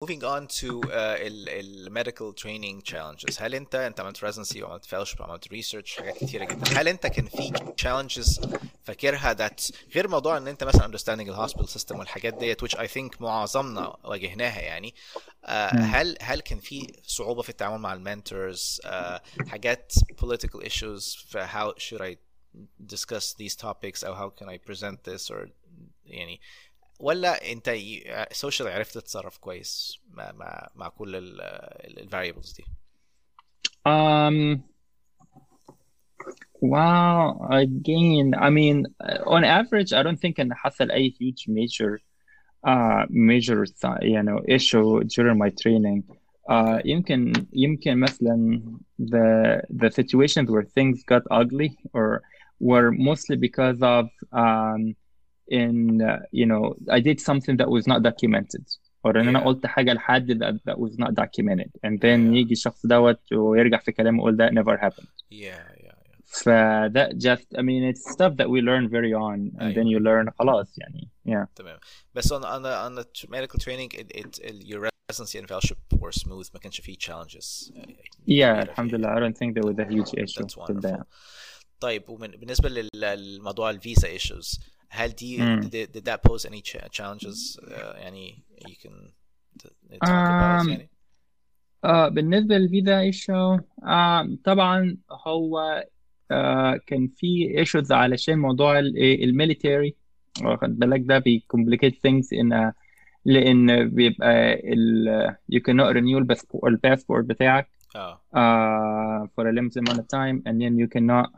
moving on to uh, ال ال medical training challenges هل انت انت عملت residency وعملت fellowship وعملت research حاجات كتيره جدا هل انت كان في challenges فاكرها that غير موضوع ان انت مثلا understanding the hospital system والحاجات ديت which I think معظمنا واجهناها يعني uh, هل هل كان في صعوبه في التعامل مع المنتورز uh, حاجات political issues ف how should I discuss these topics او how can I present this or يعني ولا انت سوشيال عرفت تتصرف كويس مع مع, مع كل الفاريبلز دي Um, well, again, I mean, on average, I don't think إن حصل أي huge major, uh, major, you know, issue during my training. Uh, يمكن يمكن مثلا the the situations where things got ugly or were mostly because of um, in uh, you know I did something that was not documented or ان انا Yeah. قلت حاجه لحد that, that was not documented and then Yeah. يجي الشخص دوت ويرجع في كلامه يقول that never happened yeah yeah yeah ف that just I mean it's stuff that we learn very on and then you learn خلاص يعني yeah تمام بس on on the on the t- medical training it, it, it your residency and fellowship were smooth ما كانش فيه challenges uh, yeah كبيرة الحمد فيه. لله I don't think there was a huge issue That's with that wonderful. طيب ومن بالنسبة لل- للموضوع الفيزا issues هل دي مم. did, did that pose any cha- challenges uh, يعني you can t- talk about Um, يعني آه بالنسبة للفيزا ايشو آه طبعا هو آه كان في ايشوز علشان موضوع الميليتري واخد بالك ده بيكمبليكيت things ان لان بيبقى ال you cannot renew الباسبور الباسبورت بتاعك اه uh, for a limited amount of time and then you cannot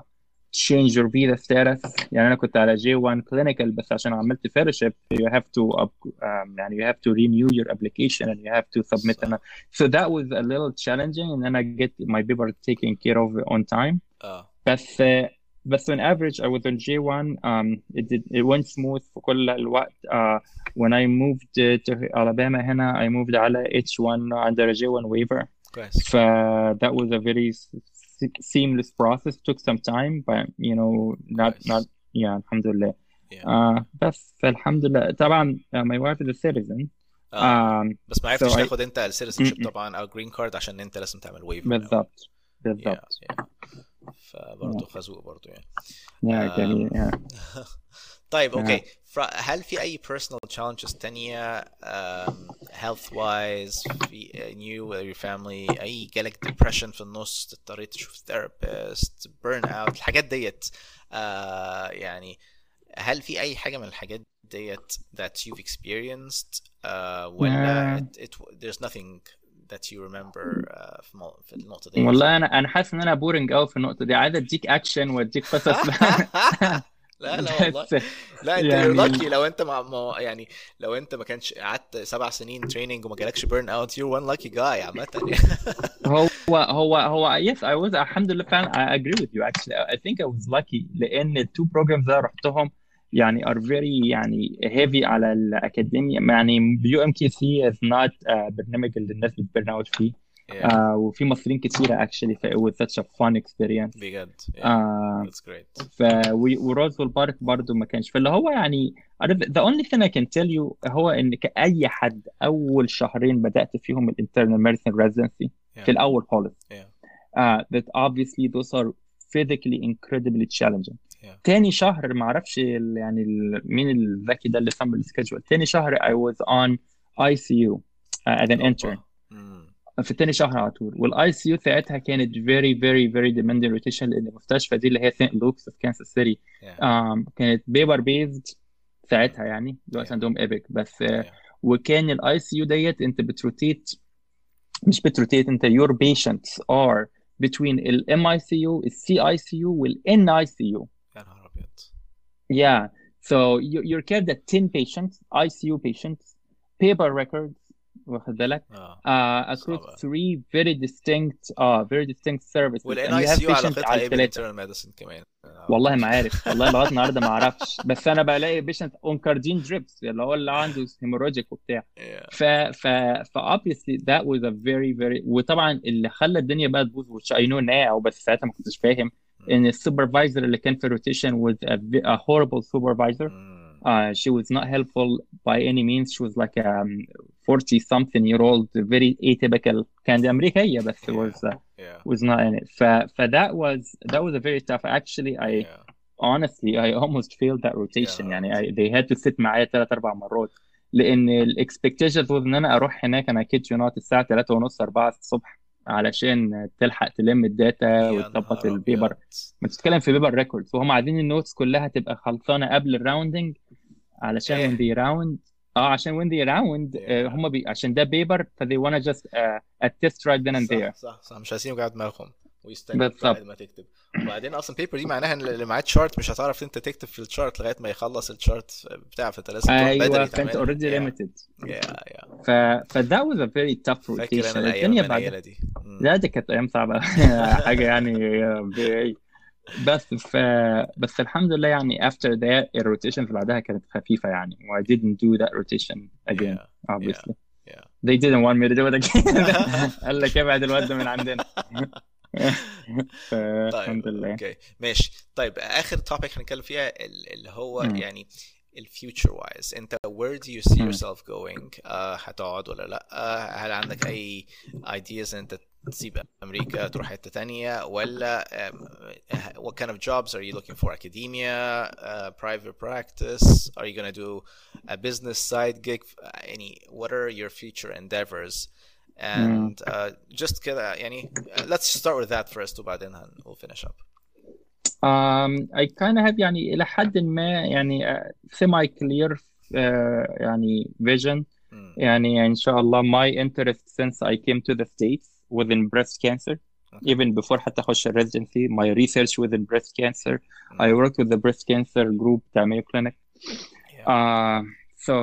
change your visa status يعني أنا كنت على J1 clinical بس عشان عملت fellowship you have to up, um, يعني you have to renew your application and you have to submit صح. an, so that was a little challenging and then I get my paper taken care of on time اه بس uh, بس on average I was on J1 um, it did it went smooth في كل الوقت uh, when I moved uh, to Alabama هنا I moved على H1 under a J1 waiver كويس So that was a very s- seamless process. Took some time, but you know, not Nice. not yeah, alhamdulillah. Yeah. Uh, بس فالحمد طبعا uh, my wife is a citizen. اه Um, بس ما so عرفتش I- تاخد انت السيتيزنشيب م-م. طبعا او جرين كارد عشان انت لازم تعمل ويف بالضبط بالضبط. فبرضه خازوق برضه يعني يعني yeah. طيب. أوكي هل في اي personal challenges تانية um, health wise في you or your family اي جالك depression في النص اضطريت تشوف therapist burn out الحاجات ديت آه يعني هل في اي حاجة من الحاجات ديت that you've experienced uh, ولا Yeah. it, it, there's nothing that you remember uh, في, مو- في النقطة دي والله أنا أنا حاسس إن أنا بورنج قوي في النقطة دي. عايز أديك اكشن وأديك قصص لا لا والله. لا أنت يعني- lucky لو أنت مع ما يعني لو أنت ما كانش قعدت سبع سنين تريننج وما جالكش بيرن اوت you're one lucky guy عامة هو هو هو yes I was الحمد لله فعلا I agree with you actually. I think I was lucky لأن التو programs اللي رحتهم يعني are very يعني heavy على الأكاديمية. يعني يو إم كي سي is not uh, برنامج اللي الناس بتبرن أوت فيه. Yeah, uh, وفي مصريين كتيرة actually ف it was such a fun experience. بجد. Yeah, uh, that's great. ف و- وروزفيل بارك برضو ما كانش. فاللي هو يعني the only thing I can tell you هو إن كأي حد أول شهرين بدأت فيهم الانترنال ميديسن residency Yeah. في الأول خالص. Yeah. uh, that obviously those are physically incredibly challenging. Yeah. تاني شهر ما أعرفش يعني ال- مين الذكي ده اللي صمم السكجول تاني شهر I was on ICU uh, as an intern. في تاني شهر على طول. والاي سي يو ساعتها كانت very very very demanding rotation لأن المستشفى دي اللي هي سينت لوكس في كانساس سيتي كانت بيبر بيزد ساعتها يعني. دلوقتي Yeah. عندهم ايبك بس uh, yeah. وكان الاي سي يو ديت انت بتروتيت مش بتروتيت انت your patients are between الام اي سي يو السي اي سي يو والان اي سي يو yeah so you, you're cared at 10 patients ICU patients paper records واخد بالك اه uh, across صعبة. three very distinct uh, very distinct services والان and اي you have سي يو patients علاقتها على ايه الثلاثه بالانترنال ميديسن كمان والله ما عارف والله لغايه النهارده ما اعرفش بس انا بلاقي بيشنت اون كاردين دريبس اللي هو اللي عنده هيموراجيك وبتاع yeah. ف ف ف obviously that was a very very وطبعا اللي خلى الدنيا بقى تبوظ which I know now بس ساعتها ما كنتش فاهم ان السوبرفايزر اللي كان في الروتيشن was a, a horrible supervisor مم. Uh, she was not helpful by any means. She was like a um, 40 something year old, very atypical كان دي أمريكية بس Yeah. was uh, yeah was not in it. ف, ف that was that was a very tough. Actually, I yeah honestly I almost failed that rotation. Yeah. يعني I, they had to sit معايا ثلاث أربع مرات لأن الاكسبكتيشن was إن أنا أروح هناك أنا كيد يو نوت الساعة 3 ونص 4 الصبح علشان تلحق تلم الداتا وتظبط البيبر. ما تتكلم في بيبر ريكوردز وهم عايزين النوتس كلها تبقى خلصانه قبل الراوندنج علشان وين ذي راوند آه عشان وين دي راوند هم بي... عشان ده بيبر فدي وأنا جاست اتست رايت ذن اند ذير صح صح. مش عايزين يوجعوا دماغهم. بالظبط. لغايه ما تكتب. وبعدين أصلا البيبر دي معناها إن اللي معاه تشارت مش هتعرف أنت تكتب في الشارت لغاية ما يخلص الشارت بتاع فانت لازم أيوه فانت Yeah. Yeah, yeah. ف ف that was a very tough فاكر rotation أنا الأيام الدنيا بعد دي. لا دي كانت أيام صعبة. حاجة يعني بس ف بس الحمد لله يعني after that الروتيشنز بعدها كانت خفيفة يعني. و I didn't do that rotation again Yeah, obviously. yeah. they didn't want me to do it again. قال لك ابعد الواد ده من عندنا. فالحمد طيب لله اوكي ماشي طيب اخر توبيك هنتكلم فيها ال- اللي هو مم. يعني الفيوتشر وايز انت where do you see مم. yourself going آه هتقعد ولا لا آه هل عندك اي ideas انت تسيب امريكا تروح حته تانية ولا um, what kind of jobs are you looking for academia uh, private practice are you going to do a business side gig any what are your future endeavors and uh, just كده يعني uh, let's start with that first وبعدين هن we'll finish up um, I kind of have يعني إلى حد ما يعني uh, semi clear uh, يعني vision مم. يعني إن شاء الله my interest since I came to the States within breast cancer Okay. even before حتى أخش residency my research within breast cancer Mm. I worked with the breast cancer group بتاع Mayo Clinic Yeah. uh, so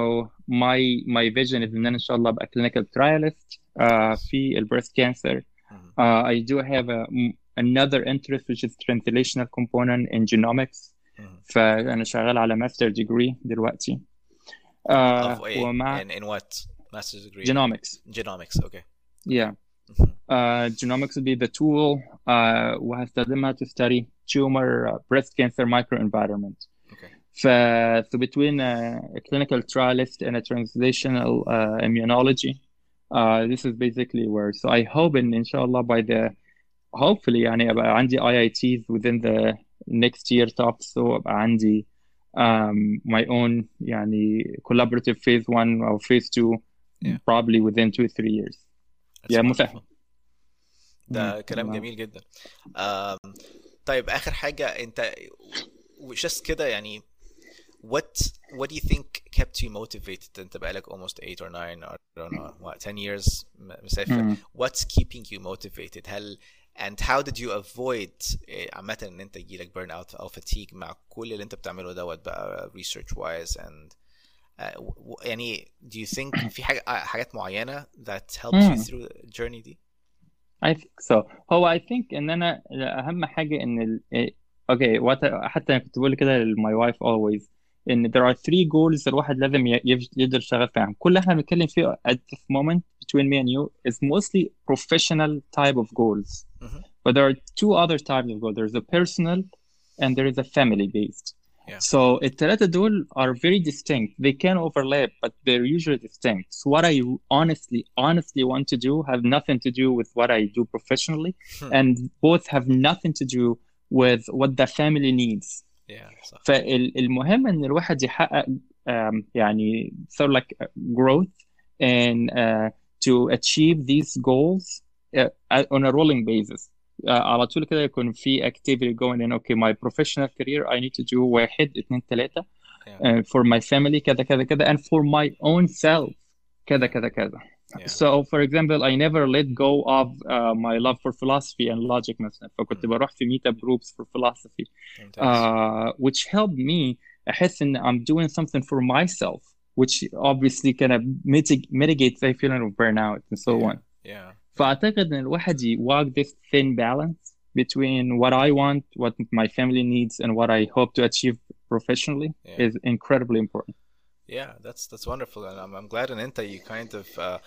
my my vision is إن أنا إن شاء الله أبقى clinical trialist uh, في ال breast cancer Mhm. uh, I do have a, another interest which is translational component in genomics Mhm. فأنا شغال على master degree دلوقتي uh, of a, ومع in, in what master's degree genomics genomics okay yeah Mhm. uh, genomics would be the tool uh, وهستخدمها to study tumor uh, breast cancer microenvironment okay ف so between uh, a clinical trialist and a translational uh, immunology uh, this is basically where so I hope in inshallah by the hopefully يعني أبقى عندي IITs within the next year tops so أبقى عندي um, my own يعني collaborative phase one or phase two Yeah. probably within two three years That's يا wonderful. مفهم ده مم. كلام تمام. جميل جدا um, طيب اخر حاجه انت just كده يعني what what do you think kept you motivated انت بقالك almost 8 or 9 or I don't know what 10 years م- مسافر مم. what's keeping you motivated هل and how did you avoid إيه، عامة ان انت يجيلك burn out او fatigue مع كل اللي انت بتعمله دوت بقى research wise and uh, و- و- يعني do you think في حاجة حاجات معينة that helped you مم. through the journey دي؟ I think so هو I think ان انا اهم حاجه ان ال إيه، okay what حتى انا كنت بقول كده ل my wife always ان there are three goals الواحد لازم ي- يف- يقدر يشتغل فيهم كل اللي احنا بنتكلم فيه at this moment between me and you is mostly professional type of goals Mhm. but there are two other types of goals there's a personal and there is a family based Yeah. so الثلاثة دول are very distinct they can overlap but they're usually distinct so what I honestly honestly want to do have nothing to do with what I do professionally Hmm. and both have nothing to do with what the family needs Yeah, صح. فالمهم ان الواحد يحقق um, يعني sort of like growth and uh, to achieve these goals uh, on a rolling basis uh, على طول كده يكون في activity going in okay my professional career I need to do واحد اتنين تلاتة Yeah. uh, for my family كذا كذا كذا and for my own self كذا كذا كذا Yeah. So, for example, I never let go of uh, my love for philosophy and logic مثلا فكنت Mm. بروح في meetup groups for philosophy ممتاز. uh, which helped me أحس إن I'm doing something for myself which obviously kind of mitig- mitigates the feeling of burnout and so Yeah. on Yeah. فأعتقد إن الواحد ي- walk this thin balance between what I want what my family needs and what I hope to achieve professionally Yeah. is incredibly important Yeah, that's that's wonderful, and I'm I'm glad ان انت you kind of uh,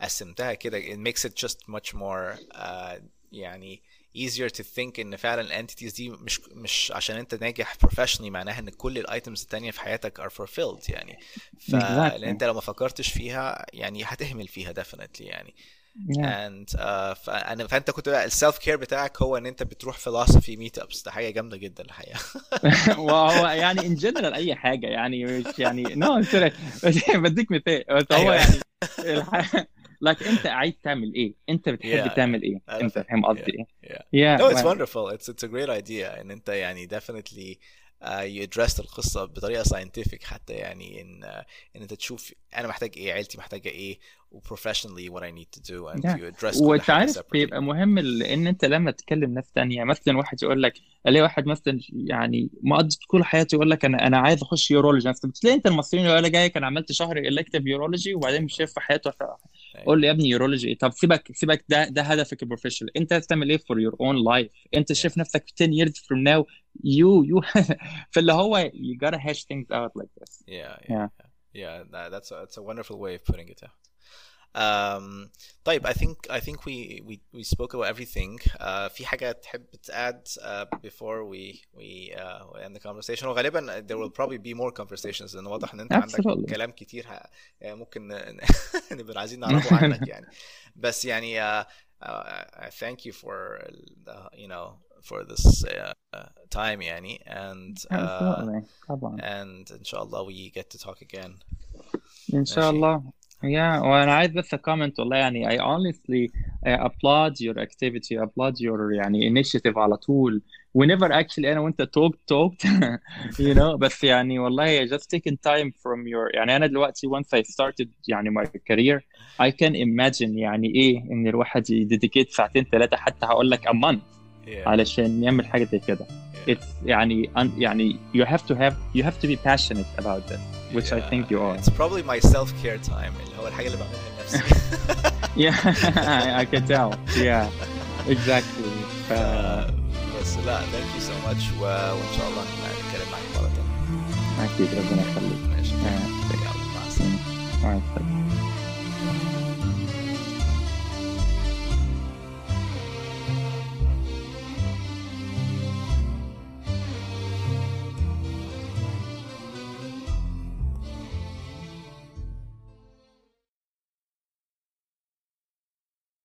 قسمتها كده. It makes it just much more uh, يعني easier to think ان فعلا الانتيتيز دي مش مش عشان انت ناجح professionally معناها ان كل الايتمز التانية في حياتك are fulfilled يعني فلان انت لو ما فكرتش فيها يعني هتهمل فيها definitely يعني Yeah. and uh, فأنا فأنت كنت السيلف كير بتاعك هو إن أنت بتروح philosophy ميت ابس ده حاجة جامدة جدا الحقيقة وهو يعني in general أي حاجة يعني مش يعني نو بديك مثال بس هو أيوة. يعني. لك أنت عايز تعمل إيه؟ أنت بتحب Yeah, تعمل إيه؟ أنت فاهم. قصدي إيه؟ yeah. No, it's wonderful. It's it's a great idea إن أنت يعني definitely uh, you addressed القصة بطريقة scientific حتى يعني إن uh, إن أنت تشوف أنا محتاج إيه عيلتي محتاجة إيه و professionally what I need to do and Yeah. you address كل وانت حاجة عارف separately. بيبقى مهم لان انت لما تكلم ناس تانية مثلا واحد يقول لك الاقي واحد مثلا يعني مقضي طول حياته يقول لك انا انا عايز اخش يورولوجي مثلا بتلاقي انت المصريين يقول لك جاي كان عملت شهر الكتيف يورولوجي وبعدين مش شايف في حياته قول لي يا ابني يورولوجي ايه طب سيبك سيبك ده ده هدفك البروفيشنال انت هتعمل ايه for your own life انت شايف نفسك في 10 years from now you you فاللي هو you gotta hash things out like this Yeah, yeah, Yeah. yeah. yeah that, that's a, that's a wonderful way of putting it out. Um, طيب I think I think we we we spoke about everything. Uh, في حاجة تحب تadd uh, before we we uh, we end the conversation وغالبا there will probably be more conversations لأن واضح إن أنت عندك Absolutely. كلام كتير ه- يعني ممكن ن- نبقى عايزين نعرفه عنك يعني. بس يعني uh, uh, I thank you for uh, you know for this uh, uh, time يعني and uh, absolutely طبعا and إن شاء الله we get to talk again. ان شاء ماشي. الله yeah وانا عايز بس comment والله يعني I honestly uh, applaud your activity applaud your يعني initiative على طول we never actually انا وانت talked talked you know بس يعني والله just taking time from your يعني انا دلوقتي once I started يعني my career I can imagine يعني ايه ان الواحد يديديكيت ساعتين ثلاثة حتى هقول لك a month Yeah. علشان يعمل حاجة زي كده yeah. it's يعني يعني you have to have you have to be passionate about this which I Yeah, think you are It's probably my self care time اللي هو الحاجة اللي بعملها لنفسي. yeah I can tell yeah exactly ف... آه، بس لا thank you so much و... وإن شاء الله نتكلم معاك مرة تانية. أكيد ربنا يخليك ماشي. آه. يلا مع السلامة. مع السلامة